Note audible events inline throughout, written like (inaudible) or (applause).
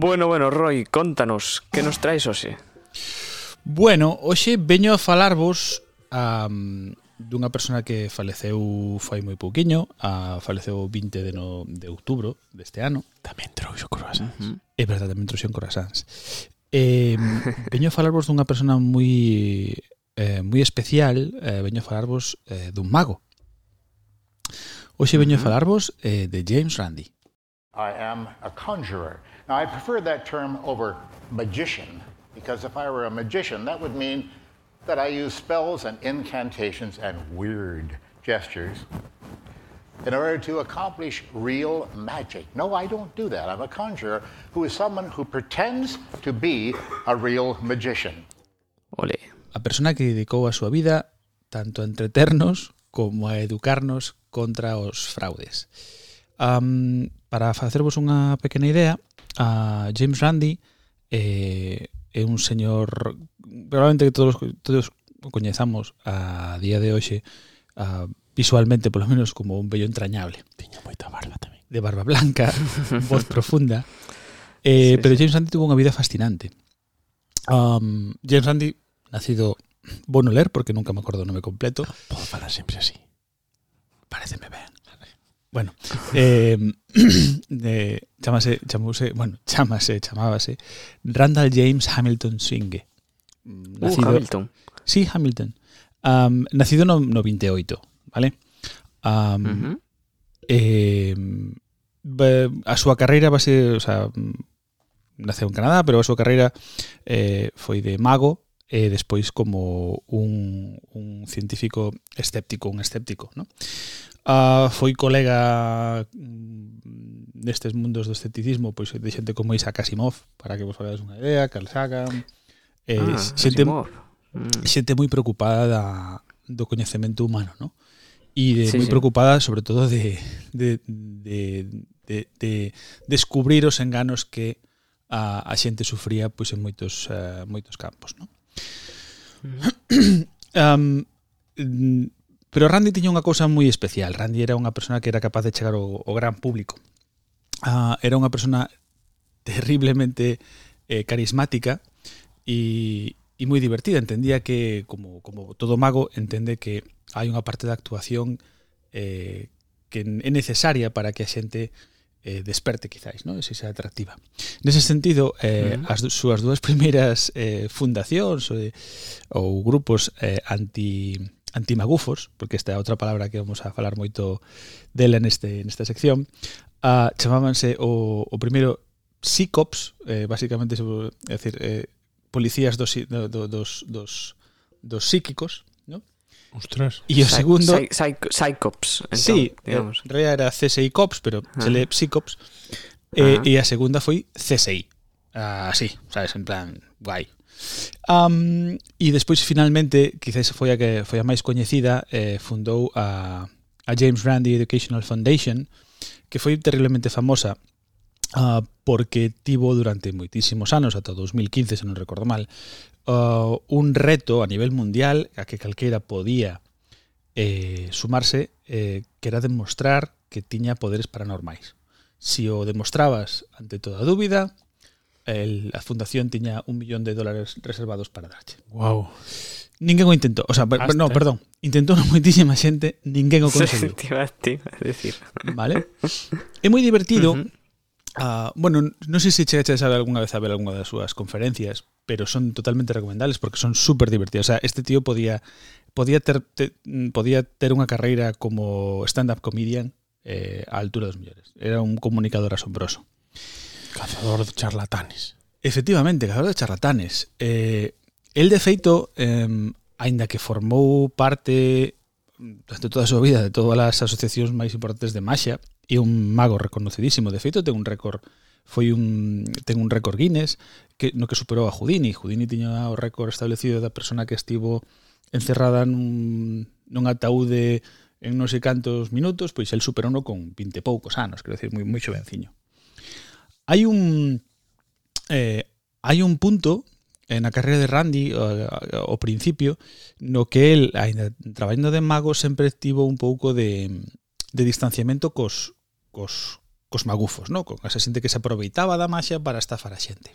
Bueno, bueno, Roy, contanos, que nos traes hoxe? Bueno, hoxe veño a falarvos um, dunha persona que faleceu fai moi pouquiño, a, faleceu 20 de, no, de outubro deste ano. Tamén trouxo croissants. Uh -huh. É verdade, tamén trouxo croissants. Eh, (laughs) veño a falarvos dunha persona moi eh, moi especial, eh, veño a falarvos eh, dun mago. Hoxe veño uh -huh. a falarvos eh, de James Randi. I am a conjurer. Now, I prefer that term over magician because if I were a magician, that would mean that I use spells and incantations and weird gestures in order to accomplish real magic. No, I don't do that. I'm a conjurer who is someone who pretends to be a real magician. Ole. A persona que dedicou a súa vida tanto a entreternos como a educarnos contra os fraudes. Um, para facervos unha pequena idea, a James Randi eh, é un señor probablemente que todos todos coñezamos a día de hoxe a, visualmente, polo menos, como un vello entrañable. Tiña moita barba tamén. De barba blanca, (laughs) voz profunda. Eh, sí, pero James Randi sí. tuvo unha vida fascinante. Um, James Randi, nacido Bono Ler, porque nunca me acordo o nome completo. Podo falar sempre así. Pareceme ben. Bueno, eh, (clears throat) de, chamase, chamuse, bueno, chamase, chamábase Randall James Hamilton Swinge. Uh, nacido, uh, Hamilton. Sí, Hamilton. Um, nacido no, no 28, vale? Um, uh -huh. eh, a súa carreira va ser, o sea, naceu en Canadá, pero a súa carreira eh, foi de mago e despois como un, un científico escéptico, un escéptico, ¿no? uh, foi colega mm, nestes mundos do escepticismo pois de xente como Isaac Asimov, para que vos faredes unha idea, Carl Sagan, eh, ah, xente, Asimov. Mm. xente moi preocupada da, do coñecemento humano, ¿no? E de, sí, moi sí. preocupada sobre todo de, de, de, de, de descubrir os enganos que a, a xente sufría pois en moitos uh, moitos campos, ¿no? Mm. (clears throat) um, Pero Randy tiña unha cousa moi especial. Randy era unha persona que era capaz de chegar ao, ao gran público. Uh, era unha persona terriblemente eh, carismática e, e moi divertida. Entendía que, como, como todo mago, entende que hai unha parte da actuación eh, que é necesaria para que a xente eh, desperte, quizáis, non? Se sea atractiva. Nese sentido, eh, uh -huh. as súas dúas primeiras eh, fundacións ou, ou grupos eh, anti antimagufos, porque esta é outra palabra que vamos a falar moito dela neste, nesta sección, uh, chamábanse o, o primeiro psicops, eh, basicamente, é decir, eh, policías dos, do, do, dos, dos, dos psíquicos, ¿no? Ostras. E o segundo... Psycops. Entón, sí, eh, digamos. en realidad era CSI Cops, pero ah. se lee Psicops. Ah. Eh, e a segunda foi CSI. Así, ah, sí, sabes, en plan, guai. Um, e despois finalmente, quizás foi a que foi a máis coñecida, eh, fundou a, a James Randi Educational Foundation, que foi terriblemente famosa uh, porque tivo durante moitísimos anos, ata 2015, se non recordo mal, uh, un reto a nivel mundial a que calquera podía eh, sumarse, eh, que era demostrar que tiña poderes paranormais. Si o demostrabas ante toda dúbida, el, a fundación tiña un millón de dólares reservados para darche. Wow. Ninguén o intentou, o sea, per, per, no, perdón, intentou (laughs) moitísima xente, ninguén o conseguiu. (laughs) Te vas, te decir. Vale? É moi divertido. Uh -huh. uh, bueno, non sei se chegaste a saber algunha vez a ver algunha das súas conferencias, pero son totalmente recomendables porque son super divertidas. O sea, este tío podía podía ter, te, podía ter unha carreira como stand-up comedian eh, á altura dos millores. Era un comunicador asombroso. Cazador de charlatanes. Efectivamente, cazador de charlatanes. Eh, el de feito, eh, aínda que formou parte durante toda a súa vida de todas as asociacións máis importantes de Maxia, e un mago reconocidísimo. De feito, ten un récord foi un ten un récord Guinness que no que superou a Houdini. Houdini tiña o récord establecido da persona que estivo encerrada nun, nun ataúde en non sei cantos minutos, pois el superouno con 20 poucos anos, quero decir, moi moi xovenciño. Hai un eh, hai un punto na carreira de Randy ao principio no que el, ainda traballando de mago, sempre tivo un pouco de, de distanciamento cos, cos, cos magufos, no? con esa xente que se aproveitaba da maxia para estafar a xente.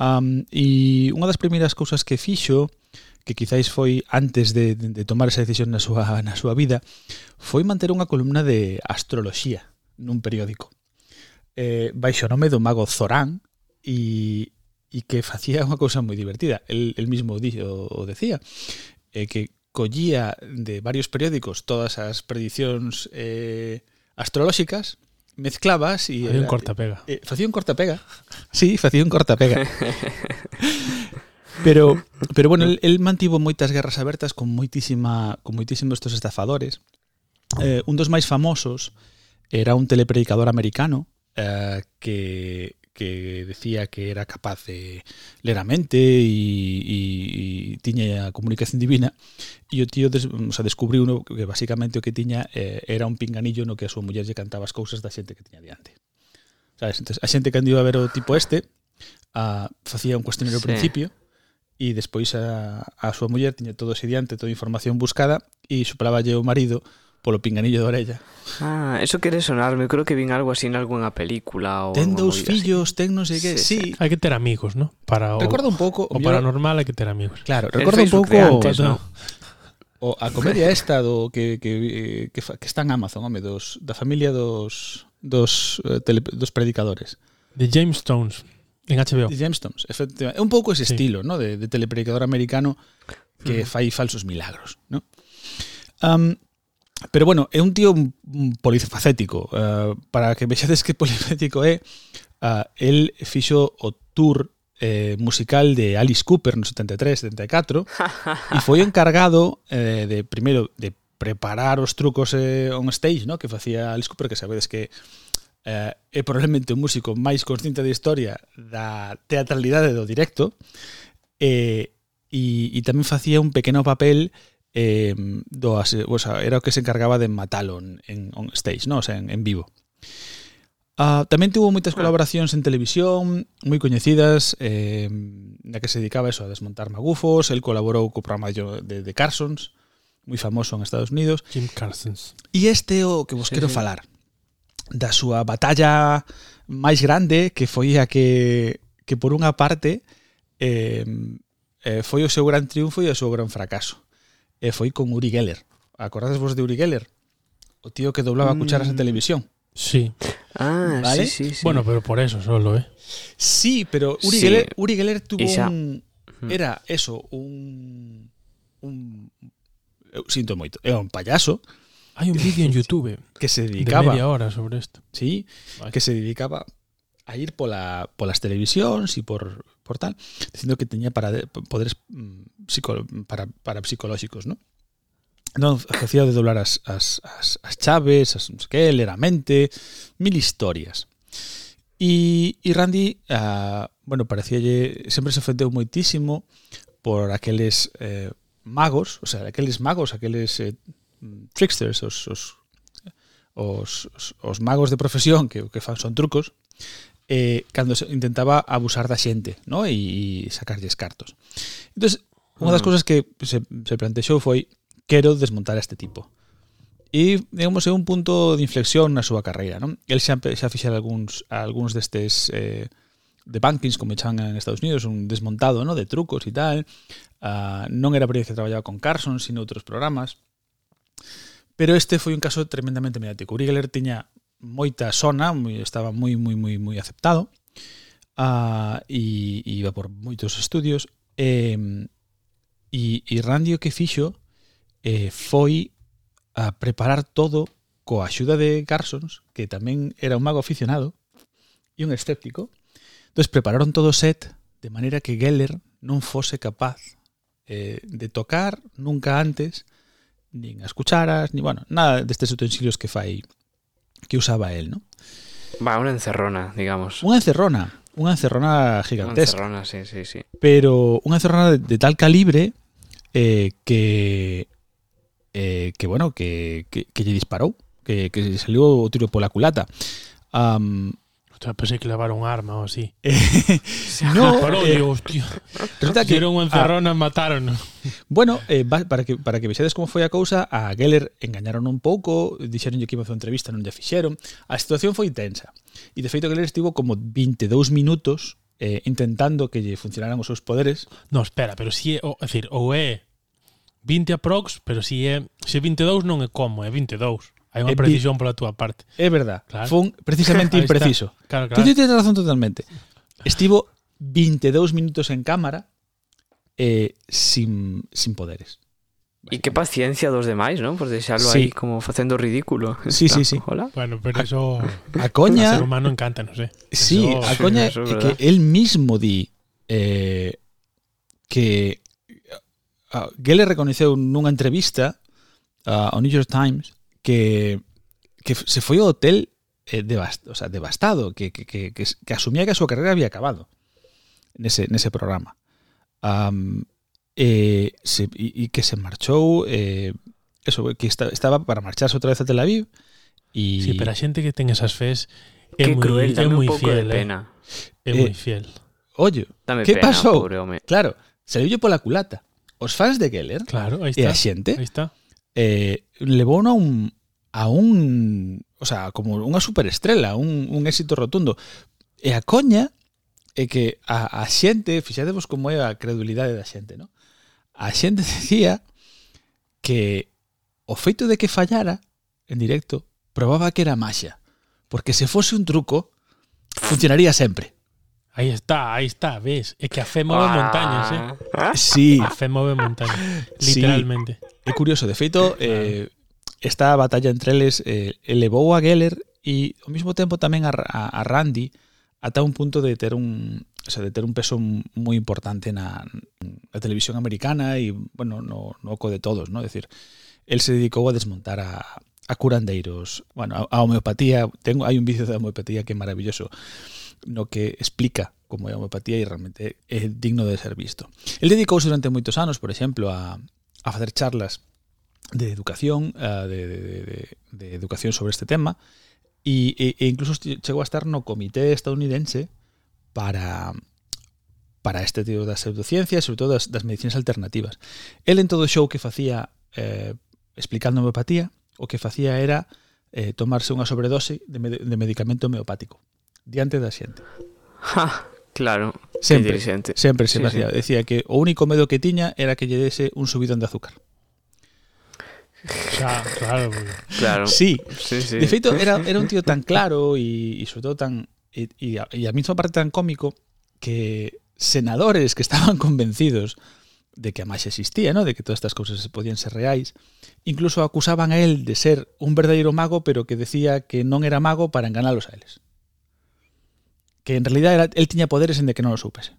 Um, e unha das primeiras cousas que fixo que quizáis foi antes de, de tomar esa decisión na súa, na súa vida, foi manter unha columna de astroloxía nun periódico eh, baixo nome do mago Zorán e, e que facía unha cousa moi divertida. El, el mismo di, o, o decía, eh, que collía de varios periódicos todas as predicións eh, astrolóxicas, mezclabas e... Facía un cortapega. Eh, eh, facía un cortapega. Sí, facía un cortapega. (laughs) pero, pero bueno, el, el mantivo moitas guerras abertas con moitísima con moitísimos estos estafadores. Eh, un dos máis famosos era un telepredicador americano eh, que, que decía que era capaz de ler a mente e, e, e tiña a comunicación divina e o tío des, o sea, descubriu uno que basicamente o que tiña eh, era un pinganillo no que a súa muller lle cantaba as cousas da xente que tiña diante Sabes? Entonces, a xente que andiu a ver o tipo este a, facía un cuestionario sí. ao principio e despois a, a súa muller tiña todo ese diante, toda a información buscada e superaballe o marido polo pinganillo de orella. Ah, eso quere sonarme, creo que vin algo así en algunha película ou Ten dous fillos, así. ten non sei que. Sí, sí. Hai que ter amigos, ¿no? Para o, Recorda un pouco o, o paranormal hai que ter amigos. Claro, recorda un pouco antes, o, ¿no? o a comedia esta do que que eh, que, que está en Amazon, home, dos da familia dos dos eh, tele, dos predicadores. De James Stones. En HBO. De James Stones, efectivamente. É un pouco ese sí. estilo, ¿no? De, de telepredicador americano que uh -huh. fai falsos milagros, ¿no? Um, Pero bueno, é un tío polifacético. Uh, para que vexades que (laughs) polifacético é, uh, el fixo o tour eh, musical de Alice Cooper no 73, 74 e (laughs) foi encargado eh, de primeiro de preparar os trucos eh, on stage, no, que facía Alice Cooper, que sabedes que eh, é probablemente o músico máis consciente da historia da teatralidade do directo eh, e, e tamén facía un pequeno papel eh, do, o sea, era o que se encargaba de matalo en, en on stage, no? o sea, en, en vivo. Ah, tamén tuvo moitas ah. colaboracións en televisión moi coñecidas eh, na que se dedicaba eso a desmontar magufos el colaborou co programa de, de, de Carsons moi famoso en Estados Unidos Jim Carsons e este o que vos sí, quero sí. falar da súa batalla máis grande que foi a que, que por unha parte eh, eh, foi o seu gran triunfo e o seu gran fracaso e foi con Uri Geller. Acordades vos de Uri Geller? O tío que doblaba mm. cucharas en televisión. Sí. Ah, ¿Vale? sí, sí, sí. Bueno, pero por eso solo, ¿eh? Sí, pero Uri, sí. Geller, Uri Geller tuvo Esa. un... Era eso, un... un eu sinto moito, é un payaso. Hai un vídeo en YouTube (laughs) que se dedicaba de media hora sobre isto. Sí, vale. que se dedicaba a ir pola, polas televisións e por por tal, diciendo que tenía poderes mm, parapsicológicos, ¿no? Non, hacía de doblar as, as, as, as chaves, as non sei que, ler a mente, mil historias. E, e Randy, ah, bueno, parecíalle, sempre se ofendeu moitísimo por aqueles eh, magos, o sea, aqueles magos, aqueles eh, tricksters, os, os, os, os magos de profesión que o que fan son trucos, eh, cando se intentaba abusar da xente no? e, e sacarlles cartos. Entón, unha das mm. cousas que se, se plantexou foi quero desmontar a este tipo. E, digamos, é un punto de inflexión na súa carreira. Non? El xa, xa fixera algúns, algúns destes eh, de bankings, como echan en Estados Unidos, un desmontado ¿no? de trucos e tal. Uh, non era a primeira vez que traballaba con Carson, sino outros programas. Pero este foi un caso tremendamente mediático. Uri Geller tiña moita sona, moi, estaba moi, moi, moi, moi aceptado, uh, e, e iba por moitos estudios, e, e, e Randy o que fixo eh, foi a preparar todo coa axuda de Carsons, que tamén era un mago aficionado e un escéptico. Entón, prepararon todo o set de maneira que Geller non fose capaz eh, de tocar nunca antes nin as cucharas, ni, bueno, nada destes utensilios que fai que usaba él, ¿no? Va, una encerrona, digamos. Unha encerrona, unha encerrona Una gigantesca. encerrona, sí, sí, sí. pero unha encerrona de, de tal calibre eh, que eh, que bueno, que, que, que lle disparou, que, que o tiro pola culata. Um, Hostia, pensei que levaron arma ou así. (laughs) No, parou, eh, digo, hostia. Resulta que Dieron unha encerrona, mataron. Bueno, eh, para que para que vexedes como foi a cousa, a Geller engañaron un pouco, dixeronlle que iba a facer entrevista, non lle fixeron. A situación foi tensa. E de feito Geller estivo como 22 minutos eh, intentando que lle funcionaran os seus poderes. No, espera, pero si é, o, decir, ou é 20 aprox, pero si é se 22 non é como, é 22. Hai unha precisión pola túa parte. É verdad. Claro. Fun precisamente (laughs) impreciso. Claro, claro. Tú tens razón totalmente. Estivo 22 minutos en cámara eh, sin, sin poderes. E que paciencia dos demais, non? Por deixalo sí. aí como facendo ridículo. Sí, sí, sí. Hola. Bueno, pero eso... A, a coña... O ser humano encanta, non sé. Sí, eso, a coña sí, é que él mismo di eh, que... Uh, Geller recoñeceu nunha entrevista uh, ao New York Times que, que se fue a hotel eh, devast, o sea, devastado, que, que, que, asumía que su carrera había acabado en ese, en ese programa. Um, eh, se, y, y, que se marchó, eh, eso, que estaba para marcharse otra vez a Tel Aviv. Y... Sí, pero la gente que tenga esas fes es muy, cruel, es muy un poco fiel, de pena. Es muy eh, fiel. Oye, dame ¿qué pena, pasó? Pobre claro, salió por la culata. Os fans de Keller. Claro, ahí está. Y la gente. Ahí está. Eh, a un, a un, o sea, como unha superestrela, un, un éxito rotundo. E a coña é que a, a xente, fixadevos como é a credulidade da xente, ¿no? A xente decía que o feito de que fallara en directo probaba que era maxa, porque se fose un truco funcionaría sempre. Aí está, aí está, ves, é que a fe move montañas, eh? Ah. Sí. A fe move montañas, literalmente. Sí. É curioso, de feito, eh, esta batalla entre eles eh, elevou a Geller e ao mesmo tempo tamén a, a, a Randy ata un punto de ter un o sea, de ter un peso moi importante na, na televisión americana e, bueno, no, no oco de todos, ¿no? Es decir, el se dedicou a desmontar a, a curandeiros, bueno, a, a homeopatía, tengo, hai un vídeo da homeopatía que é maravilloso, no que explica como é a homeopatía e realmente é digno de ser visto. El dedicouse durante moitos anos, por exemplo, a, a facer charlas de educación, eh, de, de, de, de educación sobre este tema, y, e, e incluso chegou a estar no comité estadounidense para para este tipo das pseudociencias, sobre todo das, das medicinas alternativas. El en todo o show que facía eh, explicando homeopatía, o que facía era eh, tomarse unha sobredose de, med de medicamento homeopático diante da xente. Ja, claro, sempre, que inteligente. Sempre se sí, sí. decía que o único medo que tiña era que lle dese un subidón de azúcar. Claro, claro. claro. Sí. sí, sí. De feito, era, era un tío tan claro e, e sobre todo tan e, e, a, e a mesma parte tan cómico que senadores que estaban (laughs) convencidos de que a máis existía, ¿no? de que todas estas cousas se podían ser reais, incluso acusaban a él de ser un verdadeiro mago, pero que decía que non era mago para enganalos a eles. Que en realidad era, él tiña poderes en de que non o supese.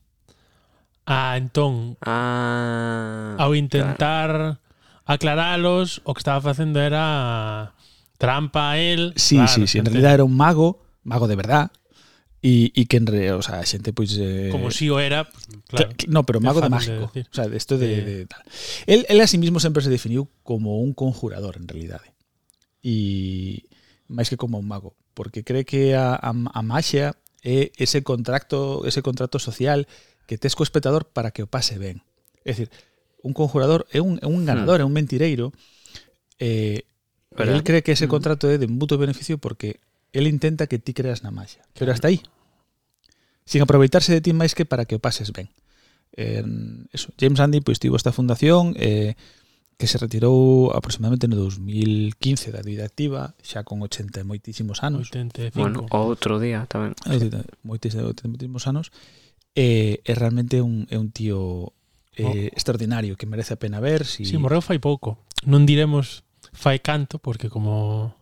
Ah, entón, ah, ao intentar claro aclaralos, o que estaba facendo era trampa a él. Sí, claro, sí, sí, en realidad era un mago, mago de verdad. E, e que en re, o sea, a xente pois pues, eh, como si o era, pues, claro. No, pero mago de mágico, de decir. o sea, esto de, eh. de tal. Él, él a sí mismo sempre se definiu como un conjurador en realidade. E máis que como un mago, porque cree que a, a, a maxia é eh, ese contrato, ese contrato social que tes co espectador para que o pase ben. É dicir, un conjurador é un, é un ganador, mm. é un mentireiro eh, pero él cree que ese hmm. contrato é de mutuo beneficio porque él intenta que ti creas na magia pero hasta aí sin aproveitarse de ti máis que para que o pases ben eh, eso, James Andy pois tivo esta fundación eh, que se retirou aproximadamente no 2015 da vida activa, xa con 80 e moitísimos anos. 85. Bueno, outro día tamén. Moitísimos, moitísimos anos. E, eh, é realmente un, é un tío eh, oh. extraordinario que merece a pena ver. Si... Sí, morreu fai pouco. Non diremos fai canto porque como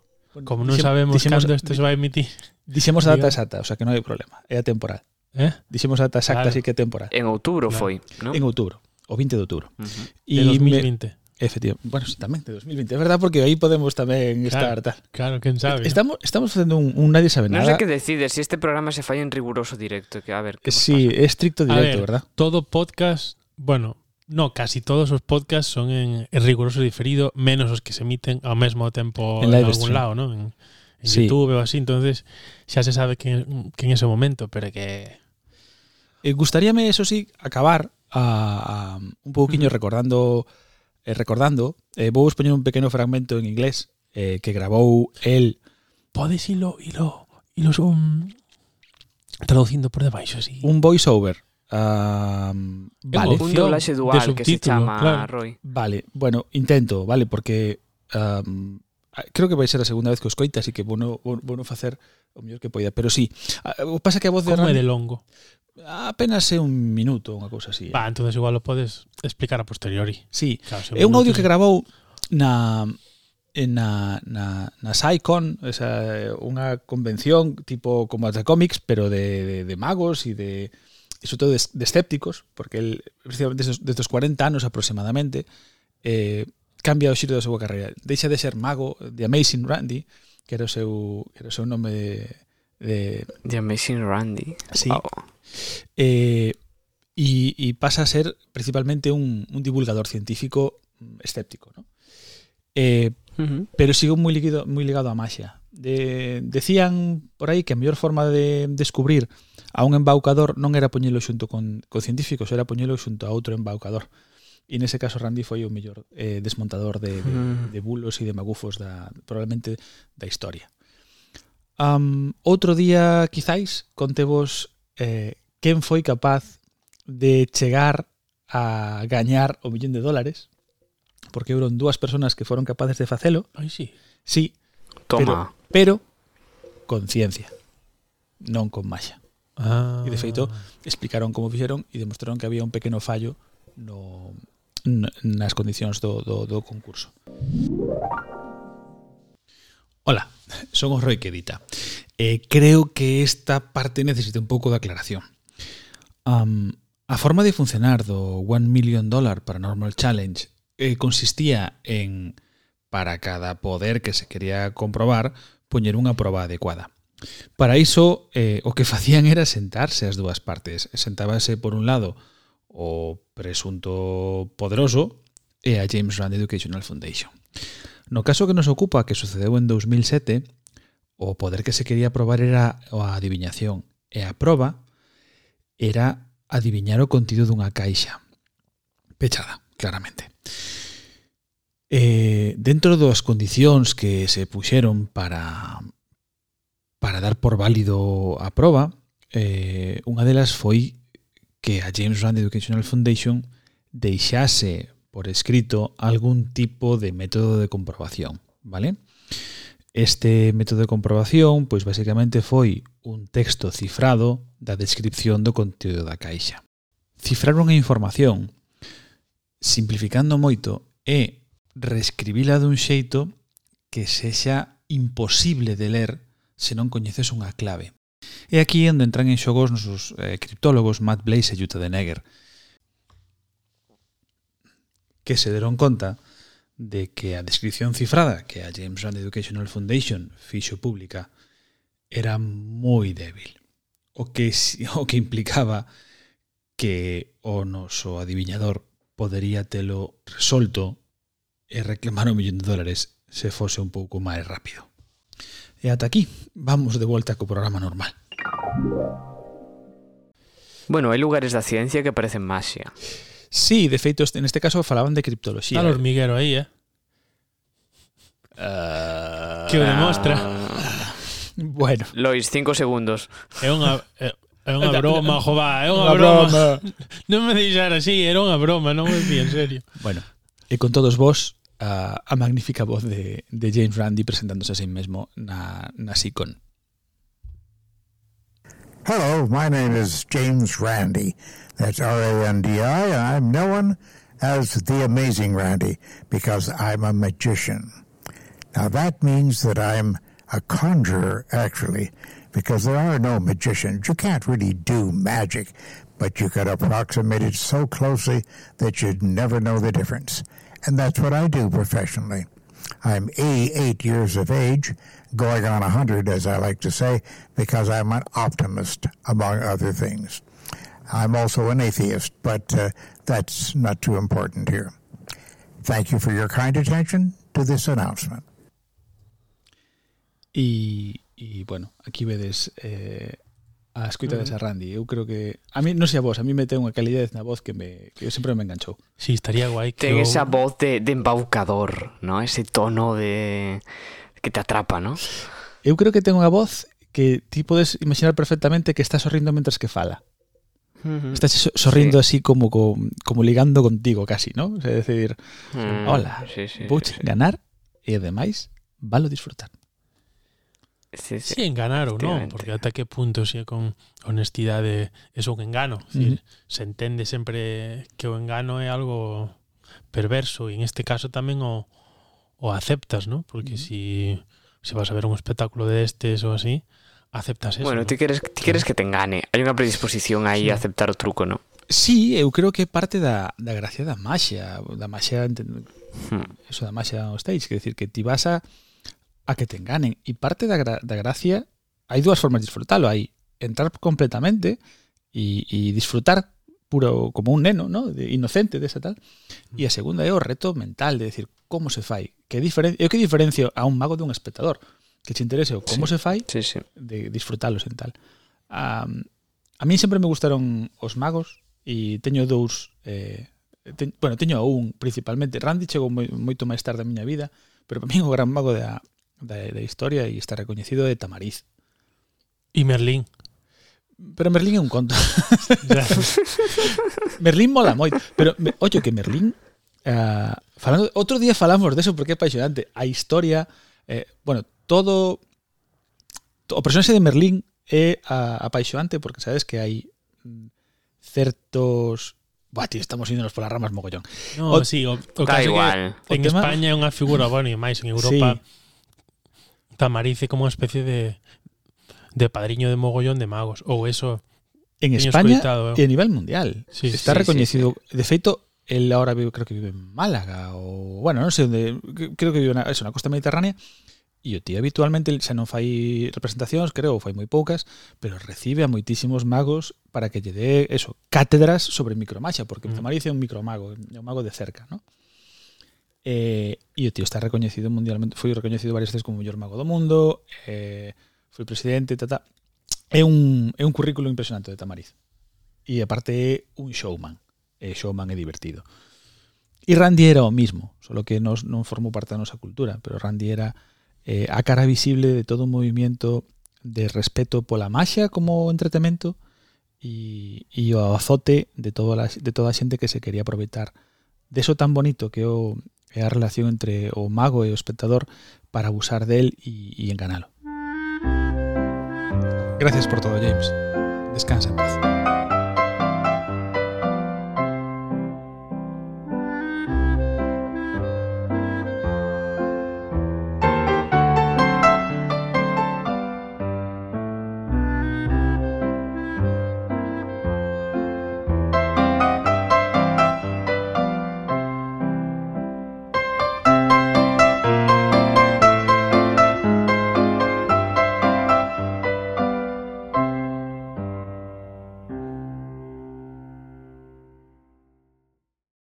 como non dixemos, sabemos dixemos, cando isto se vai emitir. Dixemos a data exacta, o sea que non hai problema, é atemporal. Eh? Dixemos a data exacta, claro. así que é temporal. En outubro claro. foi, non? En outubro, o 20 de outubro. Uh -huh. De 2020. Me, Efectivamente. Bueno, sí, tamén de 2020. É verdad, porque aí podemos tamén claro, estar tal. Claro, quen sabe. Estamos, estamos facendo un, un nadie sabe nada. Non sei que decide se si este programa se falla en riguroso directo. Que, a ver, que eh, sí, é estricto directo, ver, verdad? Todo podcast bueno, no, casi todos os podcasts son en, en riguroso diferido, menos os que se emiten ao mesmo tempo en, en algún stream. lado, ¿no? En, en sí. YouTube ou así, entonces xa se sabe que, que en ese momento, pero que... Eh, gustaríame, eso sí, acabar a, a un pouquiño uh -huh. recordando eh, recordando, eh, vou vos poñer un pequeno fragmento en inglés eh, que grabou el Podes ilo, ilo, ilo, um, traducindo por debaixo así. Un voiceover Uh, vale. Un doblaxe dual que se chama claro. Roy. Vale, bueno, intento, vale, porque um, creo que vai ser a segunda vez que os coita, así que bueno, bueno facer o mellor que poida, pero sí. Ah, o pasa que a voz de Como é de longo? Apenas é un minuto, unha cousa así. ¿eh? Va, eh? entonces igual lo podes explicar a posteriori. Sí, claro, é un audio que grabou na na, na, na SciCon, esa, unha convención tipo como as de cómics, pero de, de, de magos e de, y sobre todo de, de escépticos, porque él, precisamente desde estos 40 anos aproximadamente, eh, cambia o xiro da súa carreira. Deixa de ser mago de Amazing Randy, que era o seu, era o seu nome de, de... The Amazing Randy. Sí. Wow. Eh, y, y pasa a ser principalmente un, un divulgador científico mm, escéptico, ¿no? Eh, uh -huh. pero sigo moi ligado, moi ligado a Maxia de, decían por aí que a mellor forma de descubrir a un embaucador non era poñelo xunto con, con científicos, era poñelo xunto a outro embaucador. E nese caso Randy foi o mellor eh, desmontador de, de, mm. de bulos e de magufos da, probablemente da historia. Um, outro día, quizáis, contevos eh, quen foi capaz de chegar a gañar o millón de dólares, porque foron dúas persoas que foron capaces de facelo. Ai, sí. Sí, Toma. Pero, pero con ciencia, non con malla. Ah. E de feito explicaron como fixeron e demostraron que había un pequeno fallo no nas condicións do, do, do concurso. Ola, son o Roy que edita. Eh, creo que esta parte necesita un pouco de aclaración. Um, a forma de funcionar do One Million Dollar Paranormal Challenge eh, consistía en para cada poder que se quería comprobar poñer unha proba adecuada. Para iso, eh, o que facían era sentarse as dúas partes. Sentábase, por un lado, o presunto poderoso e a James Rand Educational Foundation. No caso que nos ocupa, que sucedeu en 2007, o poder que se quería probar era a adiviñación. E a proba era adiviñar o contido dunha caixa. Pechada, claramente. Eh, dentro das condicións que se puxeron para para dar por válido a proba, eh, unha delas foi que a James Rand Educational Foundation deixase por escrito algún tipo de método de comprobación, vale? Este método de comprobación, pois basicamente foi un texto cifrado da descripción do contido da caixa. Cifrar unha información, simplificando moito, é reescribila dun xeito que sexa imposible de ler se non coñeces unha clave. E aquí onde entran en xogos nosos eh, criptólogos Matt Blaze e Jutta Denegger, que se deron conta de que a descripción cifrada que a James Rand Educational Foundation fixo pública era moi débil, o que, (laughs) o que implicaba que o noso adiviñador podería telo resolto e reclamar un millón de dólares se fose un pouco máis rápido. E ata aquí, vamos de volta co programa normal. Bueno, hai lugares da ciencia que parecen maxia. Sí, de feito, este- caso falaban de criptoloxía. Está o hormiguero aí, eh? Uh, Que o demostra. Bueno, Lois, cinco segundos. É unha é, é unha broma, jova, é unha Unha broma. broma. (laughs) Non me deixar así, era unha broma, non me decía en serio. bueno, e con todos vos a, a magnífica voz de, de James Randi presentándose a sí mesmo na, na SICON. Hello, my name is James Randy. That's R A N D I, and I'm known as the Amazing Randy because I'm a magician. Now, that means that I'm a conjurer, actually, because there are no magicians. You can't really do magic, but you can approximate it so closely that you'd never know the difference. And that's what I do professionally. I'm 88 years of age, going on 100, as I like to say, because I'm an optimist, among other things. I'm also an atheist, but uh, that's not too important here. Thank you for your kind attention to this announcement. E, e bueno, aquí vedes eh, a escoita de Randy. Eu creo que a mí non sei a vos, a mí me ten unha calidez na voz que me que sempre me enganchou. Si, sí, estaría guai que Ten esa voz de, de embaucador, ¿no? Ese tono de que te atrapa, ¿no? Eu creo que ten unha voz que ti podes imaginar perfectamente que está sorrindo mentres que fala. Estás sorrindo sí. así como, como, como ligando contigo casi, ¿no? O sea, decir, mm, hola, sí, sí, vou sí, ganar sí. e ademais valo disfrutar. Sí, sí. si enganar ou non, porque ata que punto se con honestidade é un engano, mm -hmm. Decir, se entende sempre que o engano é algo perverso e en este caso tamén o, o aceptas, ¿no? Porque mm -hmm. si se si vas a ver un espectáculo de estes ou así, aceptas eso. Bueno, ti queres ti queres que te engane. Hai unha predisposición aí sí. a aceptar o truco, ¿no? Sí, eu creo que parte da, da gracia da maxia, da maxia, hmm. eso da maxia on stage, quer decir que ti vas a a que te enganen. E parte da, gra da gracia, hai dúas formas de disfrutalo. Hai entrar completamente e, e disfrutar puro como un neno, ¿no? De, inocente desa tal. E a segunda é o reto mental de decir como se fai. Que diferen eu que diferencio a un mago dun espectador que che interese o como sí, se fai sí, sí. de disfrutalos en tal. A, a mí sempre me gustaron os magos e teño dous eh, te, bueno, teño un principalmente. Randy chegou moi, moito máis tarde a miña vida, pero para mí o gran mago da, de, de historia e está recoñecido de Tamariz. E Merlín. Pero Merlín é un conto. (laughs) (laughs) Merlín mola moito, pero me, que Merlín Uh, falando, outro día falamos de eso porque é apaixonante. A historia, eh, bueno, todo o personaxe de Merlín é a, apaixonante porque sabes que hai mm, certos Buah, tío, estamos índonos polas ramas mogollón. No, o, sí, o, o caso igual. Que en o tema, España é unha figura, bueno, e máis en Europa sí Tamariz como unha especie de de padriño de mogollón de magos, ou eso En España e a nivel mundial. Sí, Está sí, recoñecido. De feito, él ahora vive, creo que vive en Málaga ou, bueno, non sei onde, creo que vive na, eso, na costa mediterránea e o tío habitualmente xa non fai representacións, creo, fai moi poucas, pero recibe a moitísimos magos para que lle dé eso, cátedras sobre micromaxia, porque mm. Tamariz é un micromago, é un mago de cerca, ¿no? Eh, e o tío está recoñecido mundialmente, foi recoñecido varias veces como o mellor mago do mundo, eh, foi presidente, tata. É un, é un currículo impresionante de Tamariz. E aparte é un showman. É showman é divertido. E Randy era o mismo, solo que nos, non formou parte da nosa cultura, pero Randy era eh, a cara visible de todo o movimento de respeto pola maxia como entretemento e, e o azote de toda, a, de toda a xente que se quería aproveitar de eso tan bonito que é o é a relación entre o mago e o espectador para abusar del e, e enganalo. Gracias por todo, James. Descansa en paz.